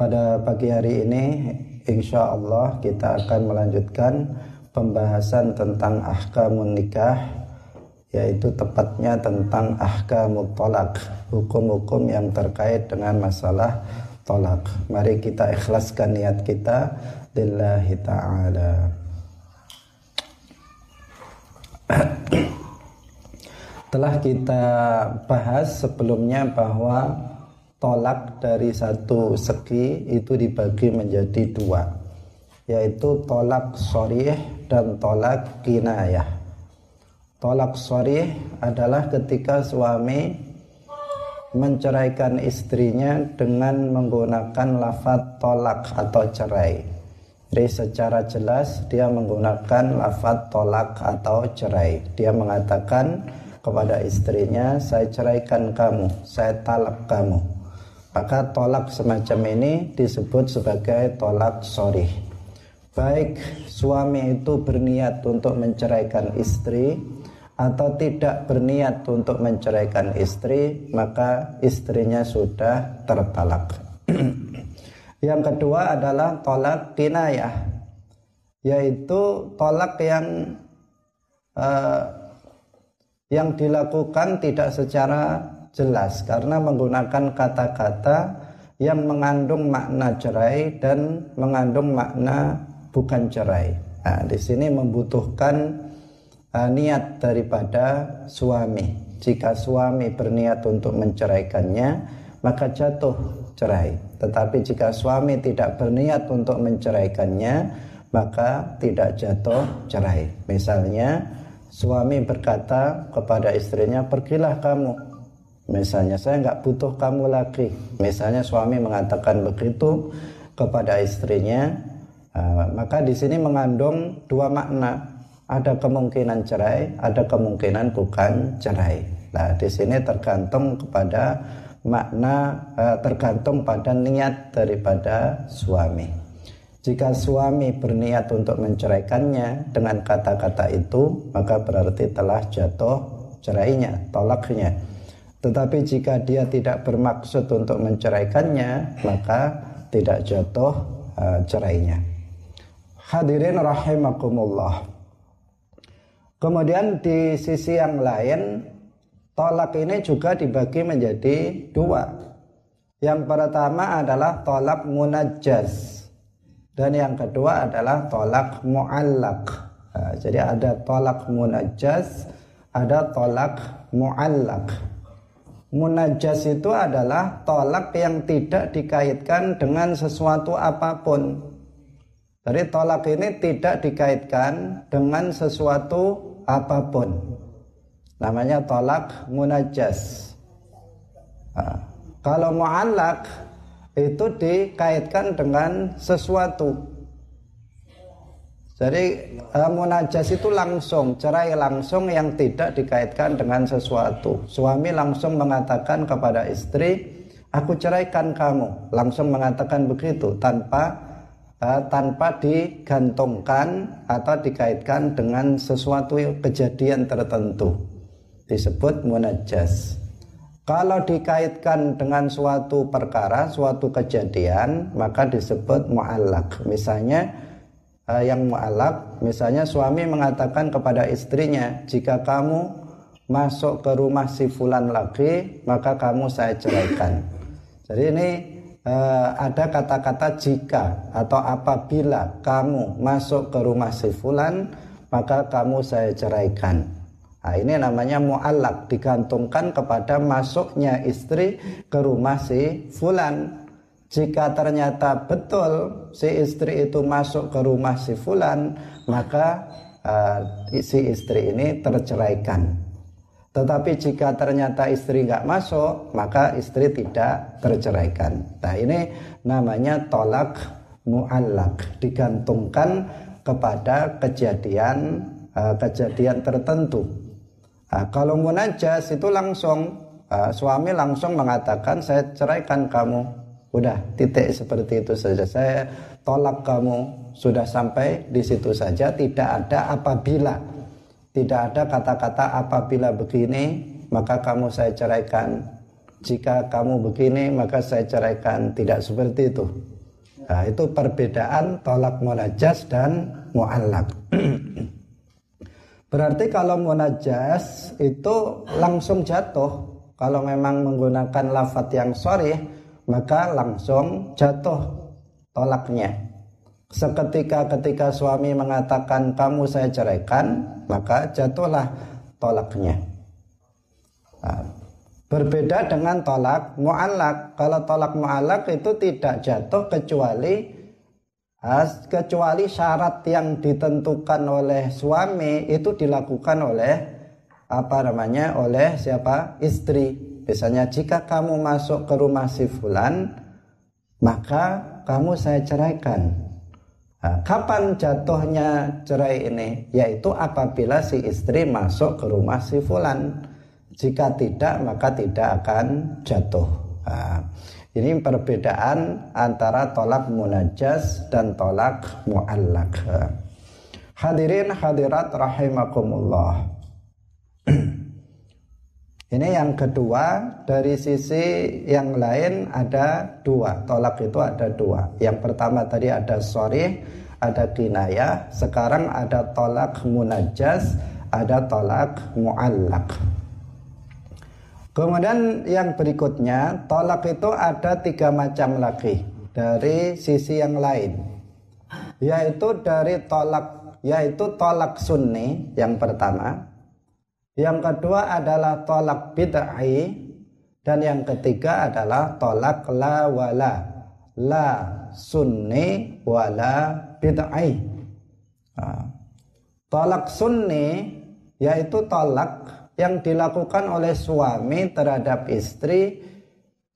Pada pagi hari ini insya Allah kita akan melanjutkan pembahasan tentang ahkamun nikah yaitu tepatnya tentang ahkamut tolak hukum-hukum yang terkait dengan masalah tolak. Mari kita ikhlaskan niat kita lillahi ta'ala. Telah kita bahas sebelumnya bahwa tolak dari satu segi itu dibagi menjadi dua yaitu tolak sorih dan tolak kinayah. Tolak sorih adalah ketika suami menceraikan istrinya dengan menggunakan lafaz tolak atau cerai. Jadi secara jelas dia menggunakan lafaz tolak atau cerai. Dia mengatakan kepada istrinya saya ceraikan kamu saya talak kamu maka tolak semacam ini disebut sebagai tolak sorry. Baik suami itu berniat untuk menceraikan istri atau tidak berniat untuk menceraikan istri, maka istrinya sudah tertalak. yang kedua adalah tolak kinayah, yaitu tolak yang uh, yang dilakukan tidak secara jelas karena menggunakan kata-kata yang mengandung makna cerai dan mengandung makna bukan cerai. Nah, di sini membutuhkan uh, niat daripada suami. Jika suami berniat untuk menceraikannya, maka jatuh cerai. Tetapi jika suami tidak berniat untuk menceraikannya, maka tidak jatuh cerai. Misalnya, suami berkata kepada istrinya, "Pergilah kamu Misalnya saya nggak butuh kamu lagi. Misalnya suami mengatakan begitu kepada istrinya, uh, maka di sini mengandung dua makna. Ada kemungkinan cerai, ada kemungkinan bukan cerai. Nah, di sini tergantung kepada makna, uh, tergantung pada niat daripada suami. Jika suami berniat untuk menceraikannya dengan kata-kata itu, maka berarti telah jatuh cerainya, tolaknya. Tetapi jika dia tidak bermaksud untuk menceraikannya, maka tidak jatuh uh, cerainya. Hadirin rahimakumullah. Kemudian di sisi yang lain, tolak ini juga dibagi menjadi dua. Yang pertama adalah tolak munajjaz dan yang kedua adalah tolak muallak. Nah, jadi ada tolak munajjaz, ada tolak muallak. Munajas itu adalah tolak yang tidak dikaitkan dengan sesuatu apa pun. Jadi tolak ini tidak dikaitkan dengan sesuatu apa pun. Namanya tolak munajas. Nah, kalau mu'allak itu dikaitkan dengan sesuatu. Jadi uh, munajas itu langsung, cerai langsung yang tidak dikaitkan dengan sesuatu. Suami langsung mengatakan kepada istri, aku ceraikan kamu. Langsung mengatakan begitu tanpa uh, tanpa digantungkan atau dikaitkan dengan sesuatu kejadian tertentu. Disebut munajas. Kalau dikaitkan dengan suatu perkara, suatu kejadian, maka disebut mu'allak. Misalnya, uh, yang mu'alak misalnya suami mengatakan kepada istrinya jika kamu masuk ke rumah si fulan lagi maka kamu saya ceraikan. Jadi ini uh, ada kata-kata jika atau apabila kamu masuk ke rumah si fulan maka kamu saya ceraikan. Nah, ini namanya mu'alak digantungkan kepada masuknya istri ke rumah si fulan jika ternyata betul si istri itu masuk ke rumah si fulan, maka uh, si istri ini terceraikan. Tetapi jika ternyata istri nggak masuk, maka istri tidak terceraikan. Nah ini namanya tolak mu'allak, digantungkan kepada kejadian uh, kejadian tertentu. Nah, kalau munajas itu langsung uh, suami langsung mengatakan saya ceraikan kamu Udah titik seperti itu saja. Saya tolak kamu sudah sampai di situ saja. Tidak ada apabila. Tidak ada kata-kata apabila begini maka kamu saya ceraikan. jika kamu begini maka saya ceraikan tidak seperti itu nah, itu perbedaan tolak munajas dan mu'allak berarti kalau munajas itu langsung jatuh kalau memang menggunakan lafat yang sorry maka langsung jatuh tolaknya seketika ketika suami mengatakan kamu saya ceraikan maka jatuhlah tolaknya nah, Berbeda dengan tolak mu'alak. Kalau tolak mu'alak itu tidak jatuh kecuali kecuali syarat yang ditentukan oleh suami itu dilakukan oleh apa namanya oleh siapa istri. Misalnya jika kamu masuk ke rumah si fulan maka kamu saya ceraikan. Nah, kapan jatuhnya cerai ini? Yaitu apabila si istri masuk ke rumah si fulan. Jika tidak maka tidak akan jatuh. Nah, ini perbedaan antara tolak munajas dan tolak muallak. Hadirin hadirat rahimakumullah. Ini yang kedua dari sisi yang lain ada dua tolak itu ada dua. Yang pertama tadi ada sorry, ada kinayah. Sekarang ada tolak munajas, ada tolak muallak. Kemudian yang berikutnya tolak itu ada tiga macam lagi dari sisi yang lain yaitu dari tolak yaitu tolak sunni yang pertama yang kedua adalah tolak bid'ah. Dan yang ketiga adalah tolak la wala la sunni wala bid'ah. Nah, tolak sunni yaitu tolak yang dilakukan oleh suami terhadap istri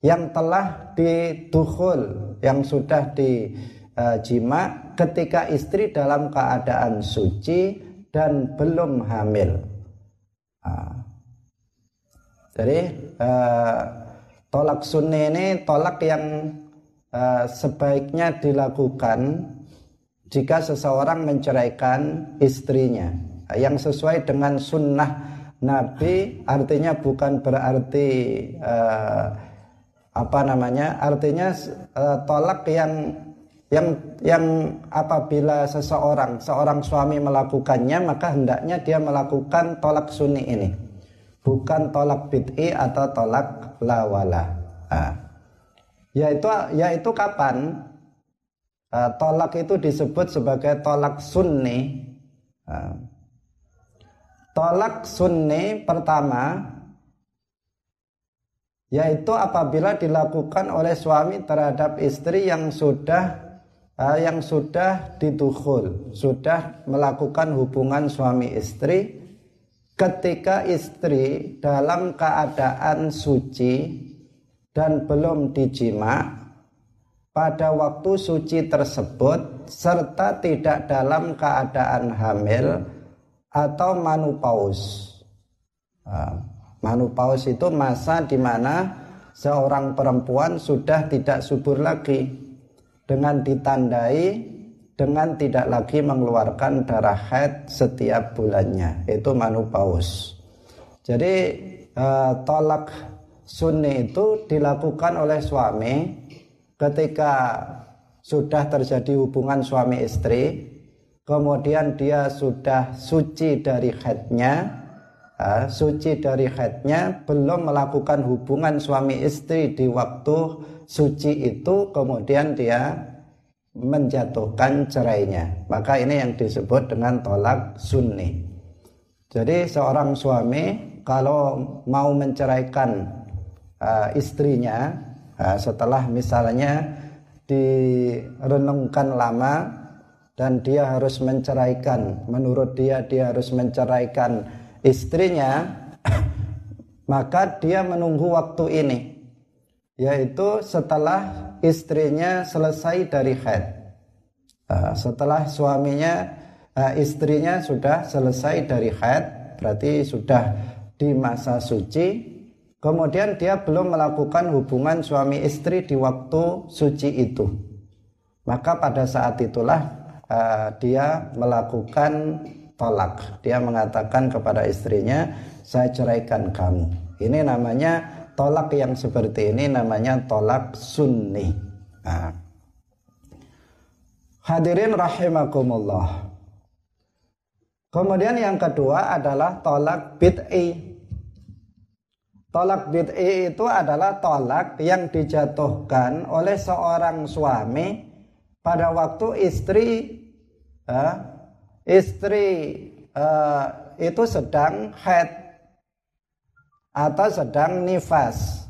yang telah didukhul, yang sudah dijima uh, ketika istri dalam keadaan suci dan belum hamil. Uh, jadi uh, tolak sunni ini tolak yang uh, sebaiknya dilakukan jika seseorang menceraikan istrinya. Yang sesuai dengan sunnah Nabi artinya bukan berarti uh, apa namanya artinya uh, tolak yang yang yang apabila seseorang seorang suami melakukannya maka hendaknya dia melakukan tolak sunni ini. Bukan tolak bid'i atau tolak lawala. Nah, yaitu yaitu kapan? Uh, tolak itu disebut sebagai tolak sunni. Uh, Tolak sunni pertama yaitu apabila dilakukan oleh suami terhadap istri yang sudah uh, yang sudah ditukhul, sudah melakukan hubungan suami istri ketika istri dalam keadaan suci dan belum dijima pada waktu suci tersebut serta tidak dalam keadaan hamil atau manupaus. Nah, manupaus itu masa di mana seorang perempuan sudah tidak subur lagi dengan ditandai dengan tidak lagi mengeluarkan darah haid setiap bulannya itu manupaus. Jadi eh, tolak sunni itu dilakukan oleh suami ketika sudah terjadi hubungan suami istri kemudian dia sudah suci dari haidnya uh, suci dari haidnya belum melakukan hubungan suami istri di waktu suci itu kemudian dia menjatuhkan cerainya. Maka ini yang disebut dengan tolak sunni. Jadi seorang suami kalau mau menceraikan uh, istrinya uh, setelah misalnya direnungkan lama dan dia harus menceraikan menurut dia dia harus menceraikan istrinya maka dia menunggu waktu ini yaitu setelah istrinya selesai dari haid. Ah, setelah suaminya ah, istrinya sudah selesai dari haid berarti sudah di masa suci. Kemudian dia belum melakukan hubungan suami istri di waktu suci itu. Maka pada saat itulah uh, dia melakukan tolak. Dia mengatakan kepada istrinya, "Saya ceraikan kamu." Ini namanya tolak yang seperti ini namanya tolak sunni. Nah. Hadirin rahimakumullah. Kemudian yang kedua adalah tolak bid'i. Tolak bid'i itu adalah tolak yang dijatuhkan oleh seorang suami pada waktu istri uh, istri uh, itu sedang haid atau sedang nifas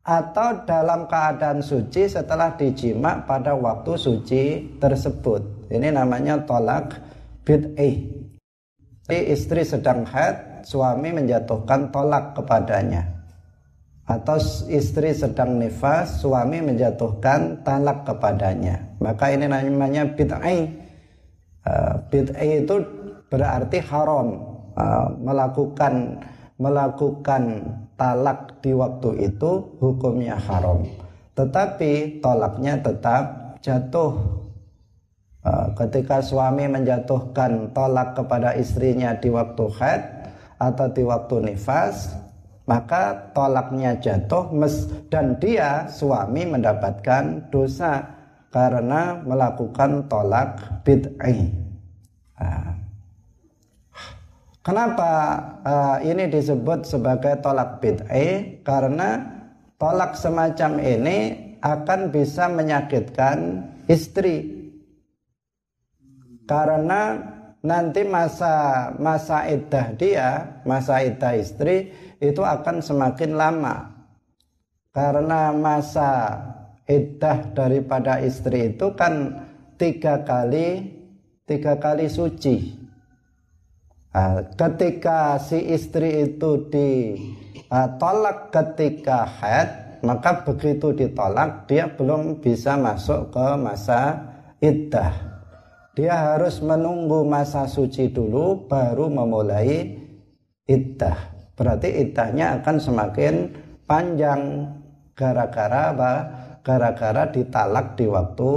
atau dalam keadaan suci setelah dijima pada waktu suci tersebut. Ini namanya tolak bid'ih. Istri sedang haid, suami menjatuhkan tolak kepadanya. Atau istri sedang nifas, suami menjatuhkan talak kepadanya. Maka ini namanya bid'ih. Uh, bid'ih itu berarti haram. Uh, melakukan melakukan talak di waktu itu hukumnya haram. Tetapi tolaknya tetap jatuh. Uh, ketika suami menjatuhkan tolak kepada istrinya di waktu haid atau di waktu nifas maka tolaknya jatuh dan dia suami mendapatkan dosa karena melakukan tolak bid'ah. Kenapa uh, ini disebut sebagai tolak bid'ah? Karena tolak semacam ini akan bisa menyakitkan istri. Karena nanti masa masa iddah dia, masa iddah istri itu akan semakin lama. Karena masa iddah daripada istri itu kan tiga kali tiga kali suci Ah, ketika si istri itu ditolak ketika haid, maka begitu ditolak dia belum bisa masuk ke masa iddah. Dia harus menunggu masa suci dulu baru memulai iddah. Berarti iddahnya akan semakin panjang gara-gara apa? Gara-gara ditalak di waktu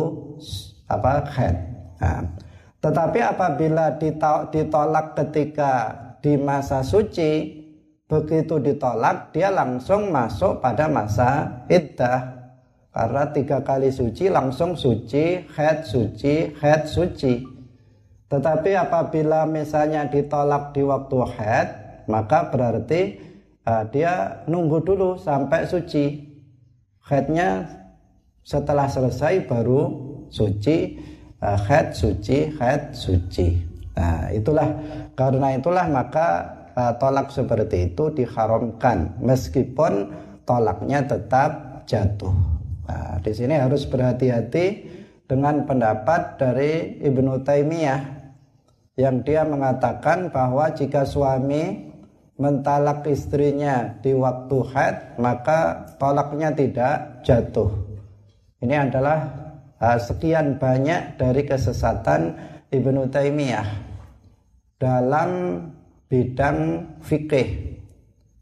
apa haid. Nah, tetapi apabila ditolak ketika di masa suci, begitu ditolak dia langsung masuk pada masa iddah. Karena tiga kali suci langsung suci, head suci, head suci. Tetapi apabila misalnya ditolak di waktu head, maka berarti uh, dia nunggu dulu sampai suci. Headnya setelah selesai baru suci uh, haid suci, haid suci. Nah, itulah karena itulah maka uh, tolak seperti itu diharamkan meskipun tolaknya tetap jatuh. Nah, di sini harus berhati-hati dengan pendapat dari Ibnu Taimiyah yang dia mengatakan bahwa jika suami mentalak istrinya di waktu haid maka tolaknya tidak jatuh. Ini adalah uh, sekian banyak dari kesesatan Ibnu Taimiyah dalam bidang fikih.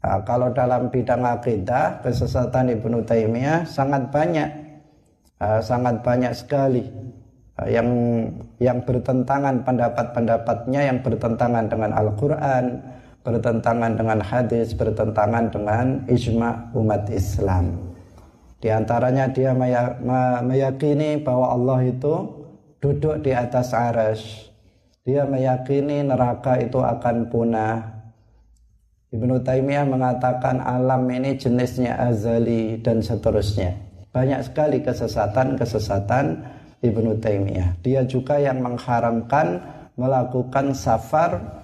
Nah, kalau dalam bidang akidah kesesatan Ibnu Taimiyah sangat banyak, uh, sangat banyak sekali yang yang bertentangan pendapat-pendapatnya yang bertentangan dengan Al-Quran, bertentangan dengan hadis, bertentangan dengan ijma umat Islam. Di antaranya dia meyakini bahwa Allah itu duduk di atas aras. Dia meyakini neraka itu akan punah. Ibnu Taimiyah mengatakan alam ini jenisnya azali dan seterusnya. Banyak sekali kesesatan-kesesatan Ibnu Taimiyah. Dia juga yang mengharamkan melakukan safar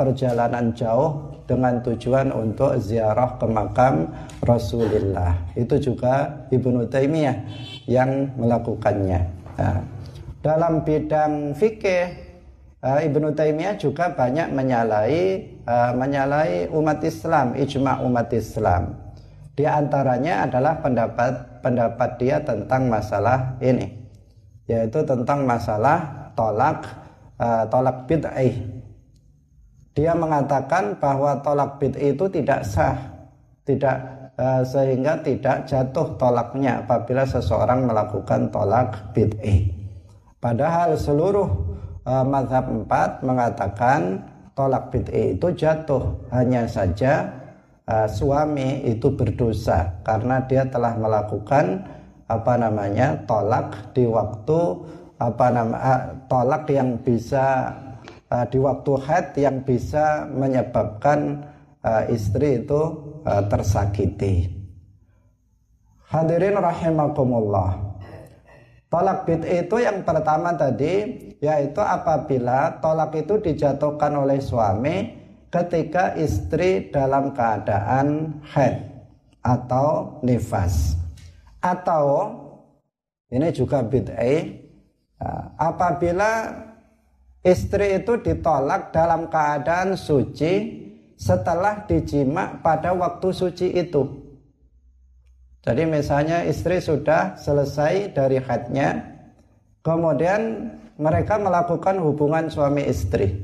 perjalanan jauh dengan tujuan untuk ziarah ke makam Rasulullah. Itu juga Ibnu Taimiyah yang melakukannya. Nah, dalam bidang fikih uh, Ibnu Taimiyah juga banyak menyalahi uh, menyalahi umat Islam, ijma umat Islam. Di antaranya adalah pendapat pendapat dia tentang masalah ini, yaitu tentang masalah tolak tolak bid'ah dia mengatakan bahwa tolak bid'ah itu tidak sah, tidak uh, sehingga tidak jatuh tolaknya apabila seseorang melakukan tolak bid'ah. Padahal seluruh uh, mazhab empat mengatakan tolak bid'ah itu jatuh, hanya saja uh, suami itu berdosa karena dia telah melakukan apa namanya tolak di waktu apa nama uh, tolak yang bisa uh, di waktu haid yang bisa menyebabkan uh, istri itu uh, tersakiti. Hadirin rahimakumullah. Tolak bid itu yang pertama tadi yaitu apabila tolak itu dijatuhkan oleh suami ketika istri dalam keadaan haid atau nifas atau ini juga bid'ah apabila istri itu ditolak dalam keadaan suci setelah dijima pada waktu suci itu jadi misalnya istri sudah selesai dari haidnya, kemudian mereka melakukan hubungan suami istri.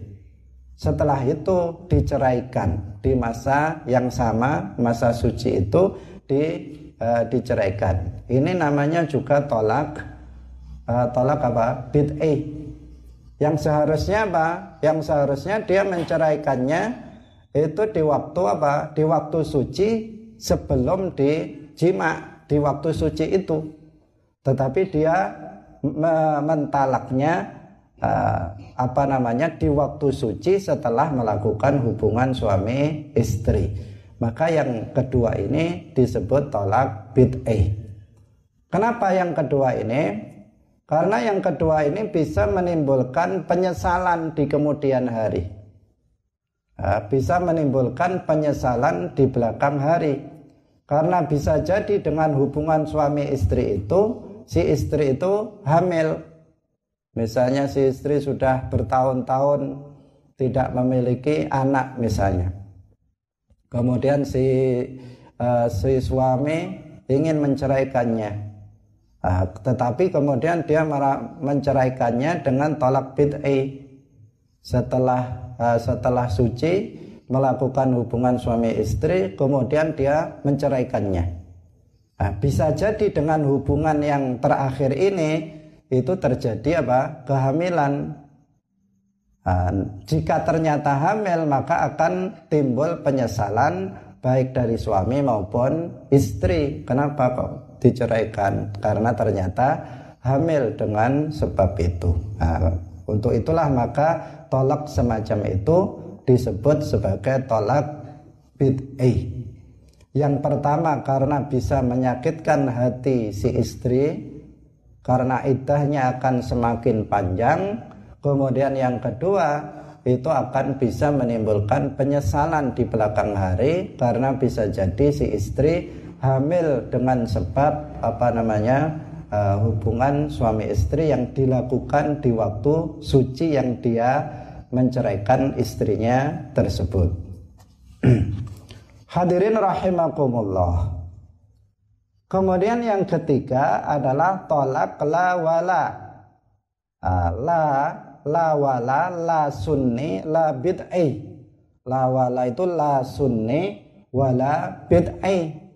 Setelah itu diceraikan di masa yang sama, masa suci itu di uh, diceraikan. Ini namanya juga tolak uh, tolak apa? Bid'ah. Yang seharusnya apa? Yang seharusnya dia menceraikannya itu di waktu apa? Di waktu suci sebelum di jima di waktu suci itu tetapi dia mentalaknya uh, apa namanya di waktu suci setelah melakukan hubungan suami istri maka yang kedua ini disebut tolak bid'ah kenapa yang kedua ini karena yang kedua ini bisa menimbulkan penyesalan di kemudian hari bisa menimbulkan penyesalan di belakang hari karena bisa jadi dengan hubungan suami istri itu, si istri itu hamil. Misalnya si istri sudah bertahun-tahun tidak memiliki anak misalnya. Kemudian si uh, si suami ingin menceraikannya. Uh, tetapi kemudian dia menceraikannya dengan tolak bid'ah. Setelah uh, setelah suci melakukan hubungan suami istri kemudian dia menceraikannya. Nah, bisa jadi dengan hubungan yang terakhir ini itu terjadi apa? Kehamilan. Nah, jika ternyata hamil maka akan timbul penyesalan baik dari suami maupun istri. Kenapa kok diceraikan karena ternyata hamil dengan sebab itu nah, untuk itulah maka tolak semacam itu disebut sebagai tolak bid'ah. Yang pertama karena bisa menyakitkan hati si istri karena idahnya akan semakin panjang. Kemudian yang kedua itu akan bisa menimbulkan penyesalan di belakang hari karena bisa jadi si istri hamil dengan sebab apa namanya uh, hubungan suami istri yang dilakukan di waktu suci yang dia menceraikan istrinya tersebut. Hadirin rahimakumullah. Kemudian yang ketiga adalah tolak la wala. Ah, la la wala la sunni la bid'ai. La wala itu la sunni wala bid'ai.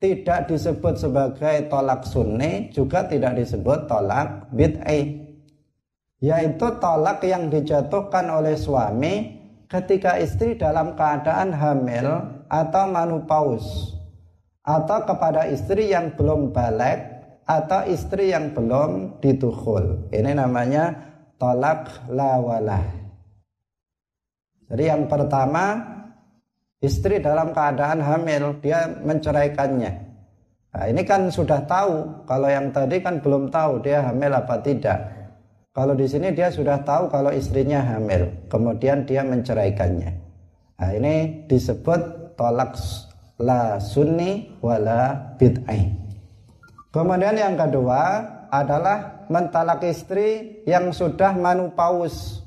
Tidak disebut sebagai tolak sunni juga tidak disebut tolak bid'ai yaitu tolak yang dijatuhkan oleh suami ketika istri dalam keadaan hamil atau manupaus atau kepada istri yang belum balik atau istri yang belum ditukhul. Ini namanya tolak lawalah. Jadi yang pertama istri dalam keadaan hamil dia menceraikannya. Nah, ini kan sudah tahu kalau yang tadi kan belum tahu dia hamil apa tidak. Kalau di sini dia sudah tahu kalau istrinya hamil, kemudian dia menceraikannya. Nah, ini disebut tolak la sunni wala bid'ah. Kemudian yang kedua adalah mentalak istri yang sudah manupaus.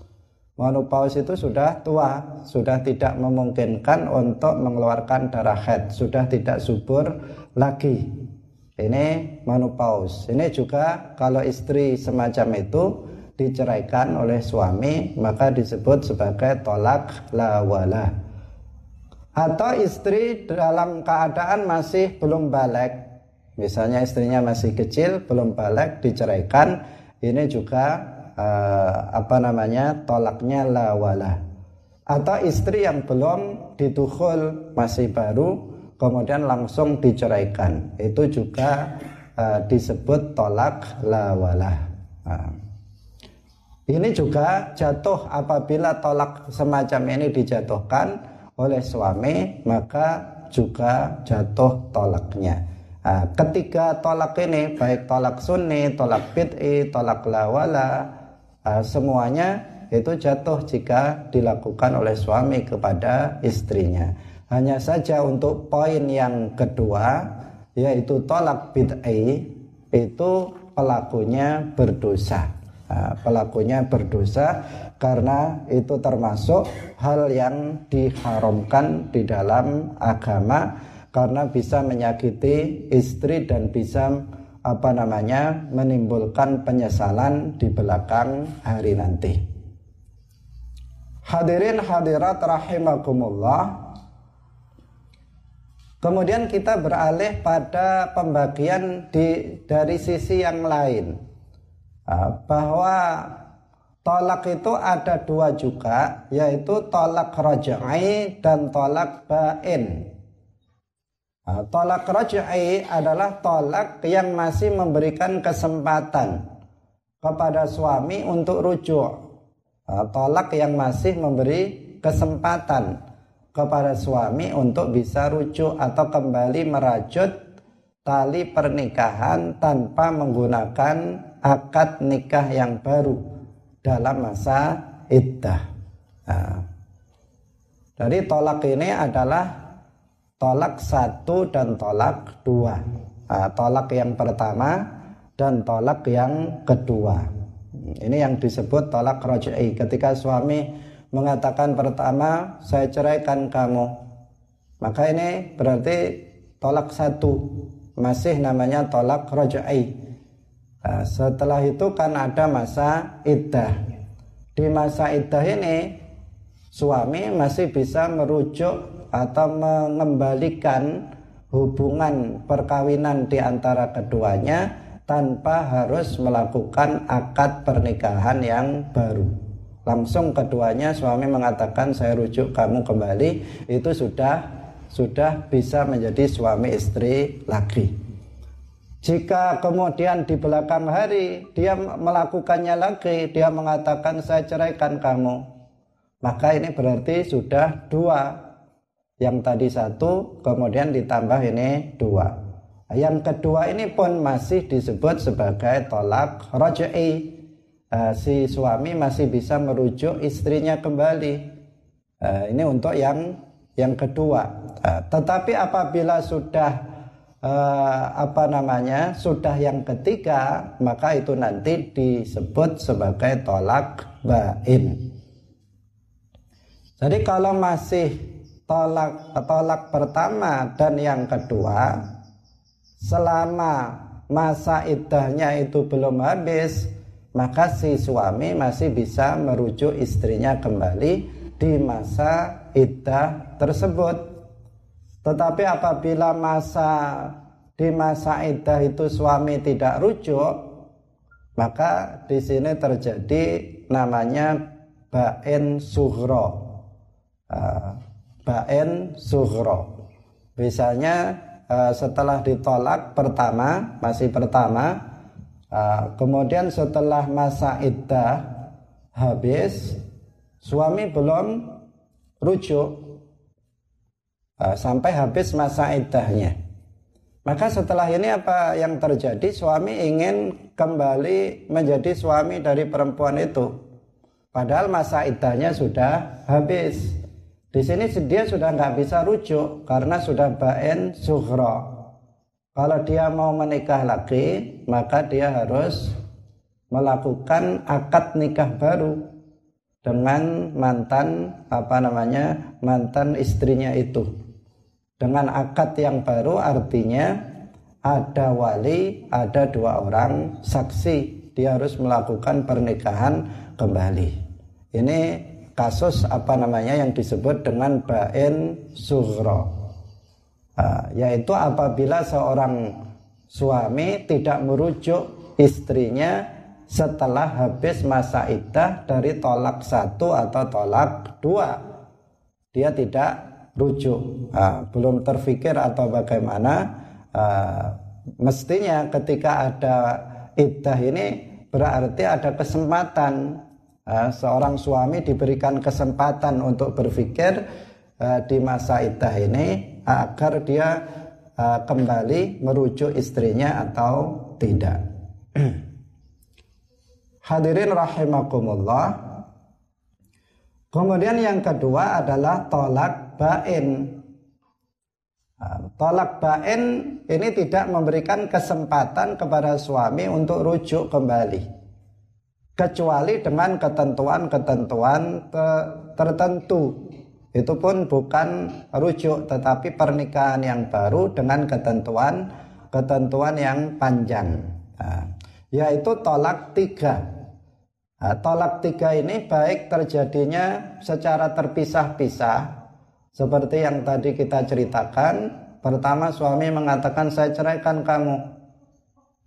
Manupaus itu sudah tua, sudah tidak memungkinkan untuk mengeluarkan darah haid, sudah tidak subur lagi. Ini manupaus. Ini juga kalau istri semacam itu diceraikan oleh suami maka disebut sebagai tolak lawala atau istri dalam keadaan masih belum balik misalnya istrinya masih kecil belum balik diceraikan ini juga uh, apa namanya tolaknya lawala atau istri yang belum ditukhul masih baru kemudian langsung diceraikan. Itu juga uh, disebut tolak lawalah nah. ini juga jatuh apabila tolak semacam ini dijatuhkan oleh suami maka juga jatuh tolaknya. Nah, ketiga tolak ini baik tolak sunni tolak bid'i tolak lawala uh, semuanya itu jatuh jika dilakukan oleh suami kepada istrinya. Hanya saja untuk poin yang kedua yaitu tolak bid'ai itu pelakunya berdosa. Nah, pelakunya berdosa karena itu termasuk hal yang diharamkan di dalam agama karena bisa menyakiti istri dan bisa apa namanya menimbulkan penyesalan di belakang hari nanti. Hadirin hadirat rahimakumullah. Kemudian kita beralih pada pembagian di dari sisi yang lain. Ah, bahwa tolak itu ada dua juga, yaitu tolak rajai dan tolak bain. Ah, tolak rajai adalah tolak yang masih memberikan kesempatan kepada suami untuk rujuk Eh, tolak yang masih memberi kesempatan kepada suami untuk bisa rujuk atau kembali merajut tali pernikahan tanpa menggunakan akad nikah yang baru dalam masa iddah. Nah, dari tolak ini adalah tolak satu dan tolak dua. Nah, tolak yang pertama dan tolak yang kedua. Ini yang disebut tolak rojai. Ketika suami mengatakan pertama saya ceraikan kamu, maka ini berarti tolak satu, masih namanya tolak rojai. Nah, setelah itu kan ada masa iddah. Di masa iddah ini suami masih bisa merujuk atau mengembalikan hubungan perkawinan di antara keduanya tanpa harus melakukan akad pernikahan yang baru. Langsung keduanya suami mengatakan saya rujuk kamu kembali itu sudah sudah bisa menjadi suami istri lagi. Jika kemudian di belakang hari dia melakukannya lagi, dia mengatakan saya ceraikan kamu, maka ini berarti sudah dua. Yang tadi satu, kemudian ditambah ini dua. Yang kedua ini pun masih disebut sebagai tolak rojai. Uh, si suami masih bisa merujuk istrinya kembali. Uh, ini untuk yang yang kedua. Uh, tetapi apabila sudah apa namanya sudah yang ketiga, maka itu nanti disebut sebagai tolak bain. Jadi kalau masih tolak tolak pertama dan yang kedua selama masa iddahnya itu belum habis maka si suami masih bisa merujuk istrinya kembali di masa iddah tersebut. Tetapi apabila masa di masa iddah itu suami tidak rujuk maka di sini terjadi namanya bain suhro uh, bain suhro misalnya Eh, setelah ditolak pertama masih pertama uh, kemudian setelah masa iddah habis suami belum rujuk uh, sampai habis masa iddahnya. Maka setelah ini apa yang terjadi? Suami ingin kembali menjadi suami dari perempuan itu. Padahal masa iddahnya sudah habis di sini dia sudah nggak bisa rujuk karena sudah bain suhro. Kalau dia mau menikah lagi, maka dia harus melakukan akad nikah baru dengan mantan apa namanya mantan istrinya itu. Dengan akad yang baru artinya ada wali, ada dua orang saksi. Dia harus melakukan pernikahan kembali. Ini kasus apa namanya yang disebut dengan bain sughra. Uh, yaitu apabila seorang suami tidak merujuk istrinya setelah habis masa iddah dari tolak satu atau tolak dua. Dia tidak rujuk. Uh, belum terfikir atau bagaimana uh, mestinya ketika ada iddah ini berarti ada kesempatan seorang suami diberikan kesempatan untuk berpikir di masa iddah ini agar dia kembali merujuk istrinya atau tidak. Hadirin rahimakumullah. Kemudian yang kedua adalah tolak bain. Tolak bain ini tidak memberikan kesempatan kepada suami untuk rujuk kembali. Kecuali dengan ketentuan-ketentuan tertentu. Itu pun bukan rujuk tetapi pernikahan yang baru dengan ketentuan-ketentuan yang panjang. Nah, yaitu tolak tiga. Nah, tolak tiga ini baik terjadinya secara terpisah-pisah seperti yang tadi kita ceritakan. Pertama suami mengatakan saya ceraikan kamu.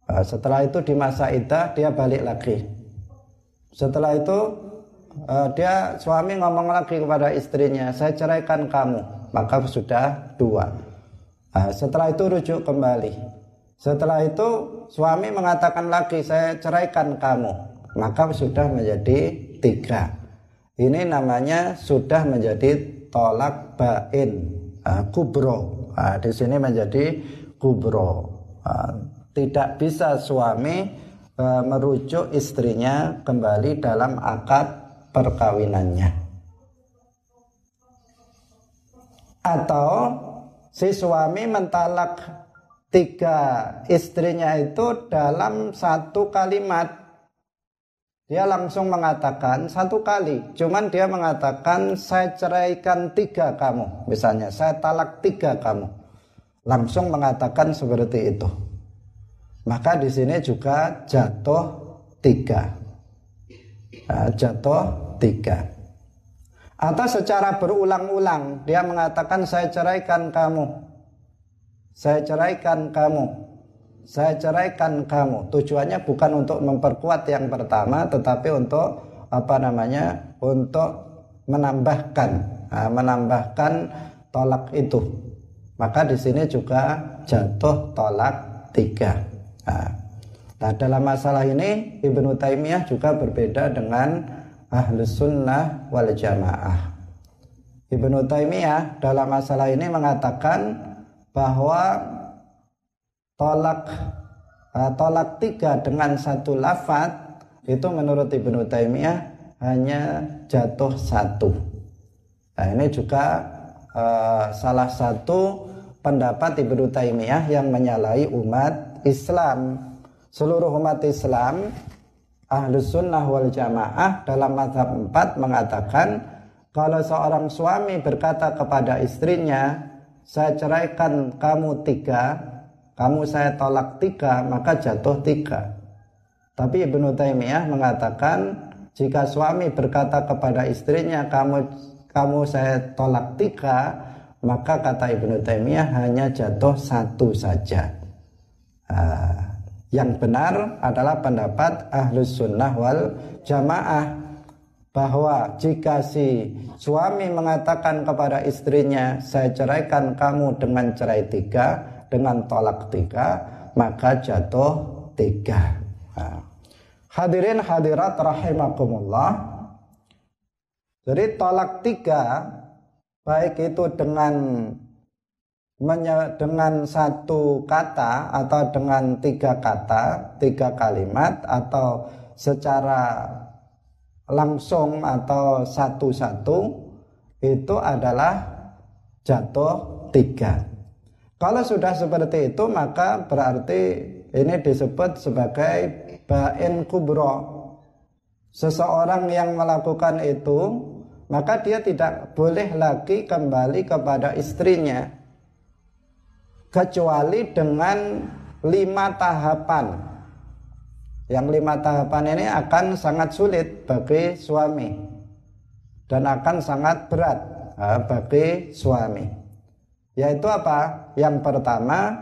Nah, setelah itu di masa idah dia balik lagi. Setelah itu uh, dia suami ngomong lagi kepada istrinya saya ceraikan kamu. Maka sudah dua. Nah, setelah itu rujuk kembali. Setelah itu suami mengatakan lagi saya ceraikan kamu maka sudah menjadi tiga. Ini namanya sudah menjadi tolak bain uh, kubro. Uh, di sini menjadi kubro. Uh, tidak bisa suami uh, merujuk istrinya kembali dalam akad perkawinannya. Atau si suami mentalak tiga istrinya itu dalam satu kalimat dia langsung mengatakan satu kali, cuman dia mengatakan saya ceraikan tiga kamu, misalnya saya talak tiga kamu, langsung mengatakan seperti itu. Maka di sini juga jatuh tiga, nah, jatuh tiga. Atau secara berulang-ulang dia mengatakan saya ceraikan kamu, saya ceraikan kamu, saya ceraikan kamu. Tujuannya bukan untuk memperkuat yang pertama, tetapi untuk apa namanya? Untuk menambahkan, nah, menambahkan tolak itu. Maka di sini juga jatuh tolak tiga. Nah, nah dalam masalah ini Ibnu Taimiyah juga berbeda dengan Ahlus Sunnah wal Jamaah. Ibnu Taimiyah dalam masalah ini mengatakan bahwa tolak uh, tolak tiga dengan satu lafat itu menurut Ibnu Taimiyah hanya jatuh satu. Nah, ini juga uh, salah satu pendapat Ibnu Taimiyah yang menyalahi umat Islam. Seluruh umat Islam Ahlus Sunnah wal Jamaah dalam mazhab 4 mengatakan kalau seorang suami berkata kepada istrinya saya ceraikan kamu tiga kamu saya tolak tiga maka jatuh tiga tapi Ibnu Taimiyah mengatakan jika suami berkata kepada istrinya kamu kamu saya tolak tiga maka kata Ibnu Taimiyah hanya jatuh satu saja uh, yang benar adalah pendapat ahlus sunnah wal jamaah bahwa jika si suami mengatakan kepada istrinya saya ceraikan kamu dengan cerai tiga dengan tolak tiga maka jatuh tiga nah. hadirin hadirat rahimakumullah jadi tolak tiga baik itu dengan dengan satu kata atau dengan tiga kata, tiga kalimat atau secara langsung atau satu-satu itu adalah jatuh tiga. Kalau sudah seperti itu maka berarti ini disebut sebagai bain kubro. Seseorang yang melakukan itu maka dia tidak boleh lagi kembali kepada istrinya kecuali dengan lima tahapan. Yang lima tahapan ini akan sangat sulit bagi suami dan akan sangat berat bagi suami. Yaitu apa? Yang pertama,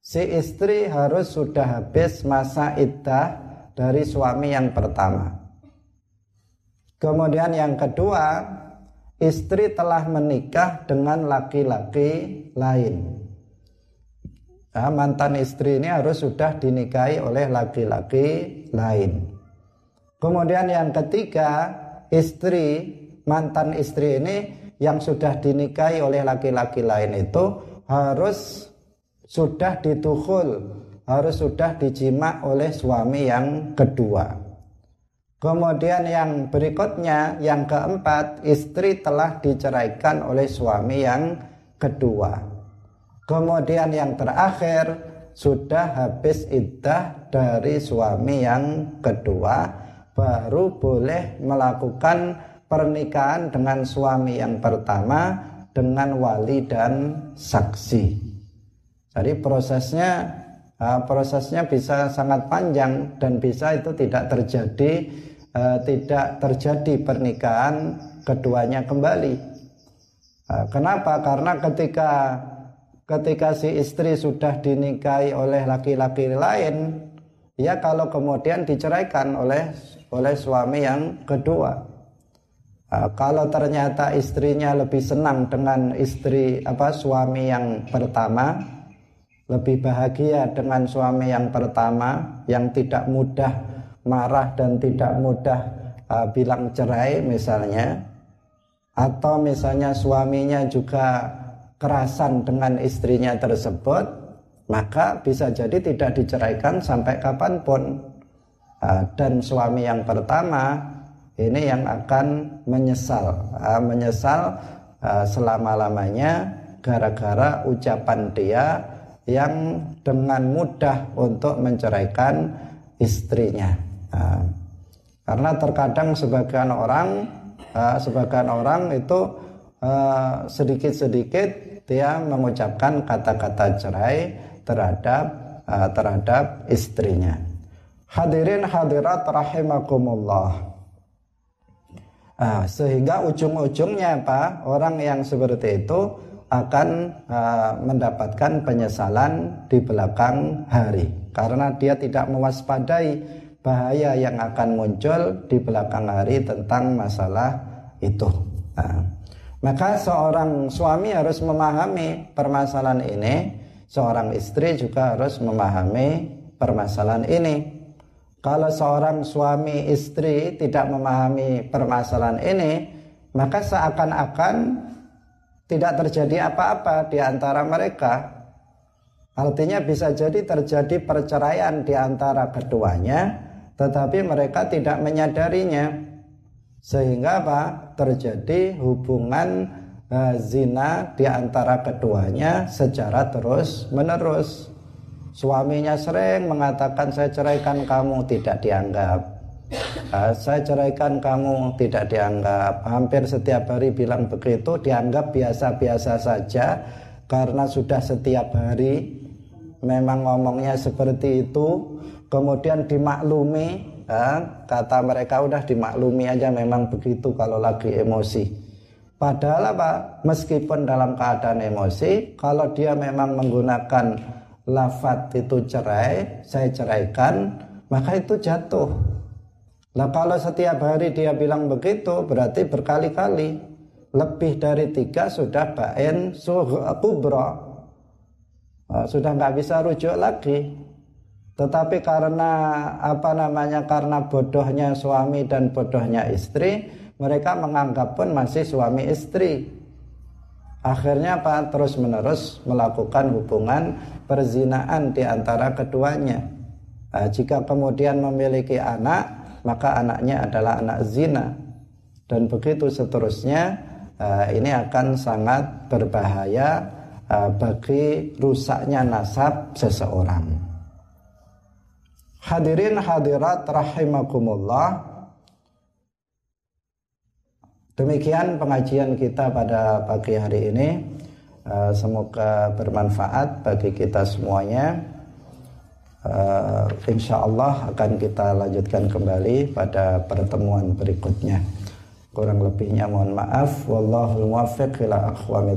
si istri harus sudah habis masa iddah dari suami yang pertama. Kemudian yang kedua, istri telah menikah dengan laki-laki lain. Nah, mantan istri ini harus sudah dinikahi oleh laki-laki lain. Kemudian yang ketiga, istri mantan istri ini yang sudah dinikahi oleh laki-laki lain itu harus sudah ditukhul, harus sudah dijima oleh suami yang kedua. Kemudian yang berikutnya, yang keempat, istri telah diceraikan oleh suami yang kedua. Kemudian yang terakhir, sudah habis iddah dari suami yang kedua, baru boleh melakukan pernikahan dengan suami yang pertama dengan wali dan saksi. Jadi prosesnya uh, prosesnya bisa sangat panjang dan bisa itu tidak terjadi uh, tidak terjadi pernikahan keduanya kembali. Uh, kenapa? Karena ketika ketika si istri sudah dinikahi oleh laki-laki lain, ya kalau kemudian diceraikan oleh oleh suami yang kedua. Uh, kalau ternyata istrinya lebih senang dengan istri apa suami yang pertama, lebih bahagia dengan suami yang pertama yang tidak mudah marah dan tidak mudah uh, bilang cerai misalnya, atau misalnya suaminya juga kerasan dengan istrinya tersebut, maka bisa jadi tidak diceraikan sampai kapan pun. Dan suami yang pertama ini yang akan menyesal menyesal selama-lamanya gara-gara ucapan dia yang dengan mudah untuk menceraikan istrinya karena terkadang sebagian orang sebagian orang itu sedikit-sedikit dia mengucapkan kata-kata cerai terhadap uh, terhadap istrinya hadirin hadirat rahimakumullah Nah, sehingga ujung-ujungnya apa? Orang yang seperti itu akan uh, mendapatkan penyesalan di belakang hari karena dia tidak mewaspadai bahaya yang akan muncul di belakang hari tentang masalah itu. Nah, maka seorang suami harus memahami permasalahan ini, seorang istri juga harus memahami permasalahan ini. Kalau seorang suami istri tidak memahami permasalahan ini, maka seakan-akan tidak terjadi apa-apa di antara mereka. Artinya bisa jadi terjadi perceraian di antara keduanya, tetapi mereka tidak menyadarinya. Sehingga apa? Terjadi hubungan uh, zina di antara keduanya secara terus-menerus. Suaminya sering mengatakan saya ceraikan kamu tidak dianggap. Uh, saya ceraikan kamu tidak dianggap. Hampir setiap hari bilang begitu dianggap biasa-biasa saja karena sudah setiap hari memang ngomongnya seperti itu. Kemudian dimaklumi, kata mereka udah dimaklumi aja memang begitu kalau lagi emosi. Padahal apa? Meskipun dalam keadaan emosi, kalau dia memang menggunakan lafat itu cerai, saya ceraikan, maka itu jatuh. Nah kalau setiap hari dia bilang begitu, berarti berkali-kali. Lebih dari tiga sudah bain kubro. Nah, sudah nggak bisa rujuk lagi. Tetapi karena apa namanya karena bodohnya suami dan bodohnya istri, mereka menganggap pun masih suami istri. Akhirnya apa? Terus menerus melakukan hubungan perzinaan di antara keduanya. Nah, jika kemudian memiliki anak, maka anaknya adalah anak zina. Dan begitu seterusnya, uh, ini akan sangat berbahaya uh, bagi rusaknya nasab seseorang. Hadirin hadirat rahimakumullah. Demikian pengajian kita pada pagi hari ini. Eh, semoga bermanfaat bagi kita semuanya. Uh, insya Allah akan kita lanjutkan kembali pada pertemuan berikutnya. Kurang lebihnya mohon maaf. Wallahul muwaffiq ila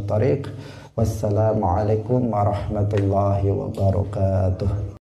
thariq. Wassalamualaikum warahmatullahi wabarakatuh.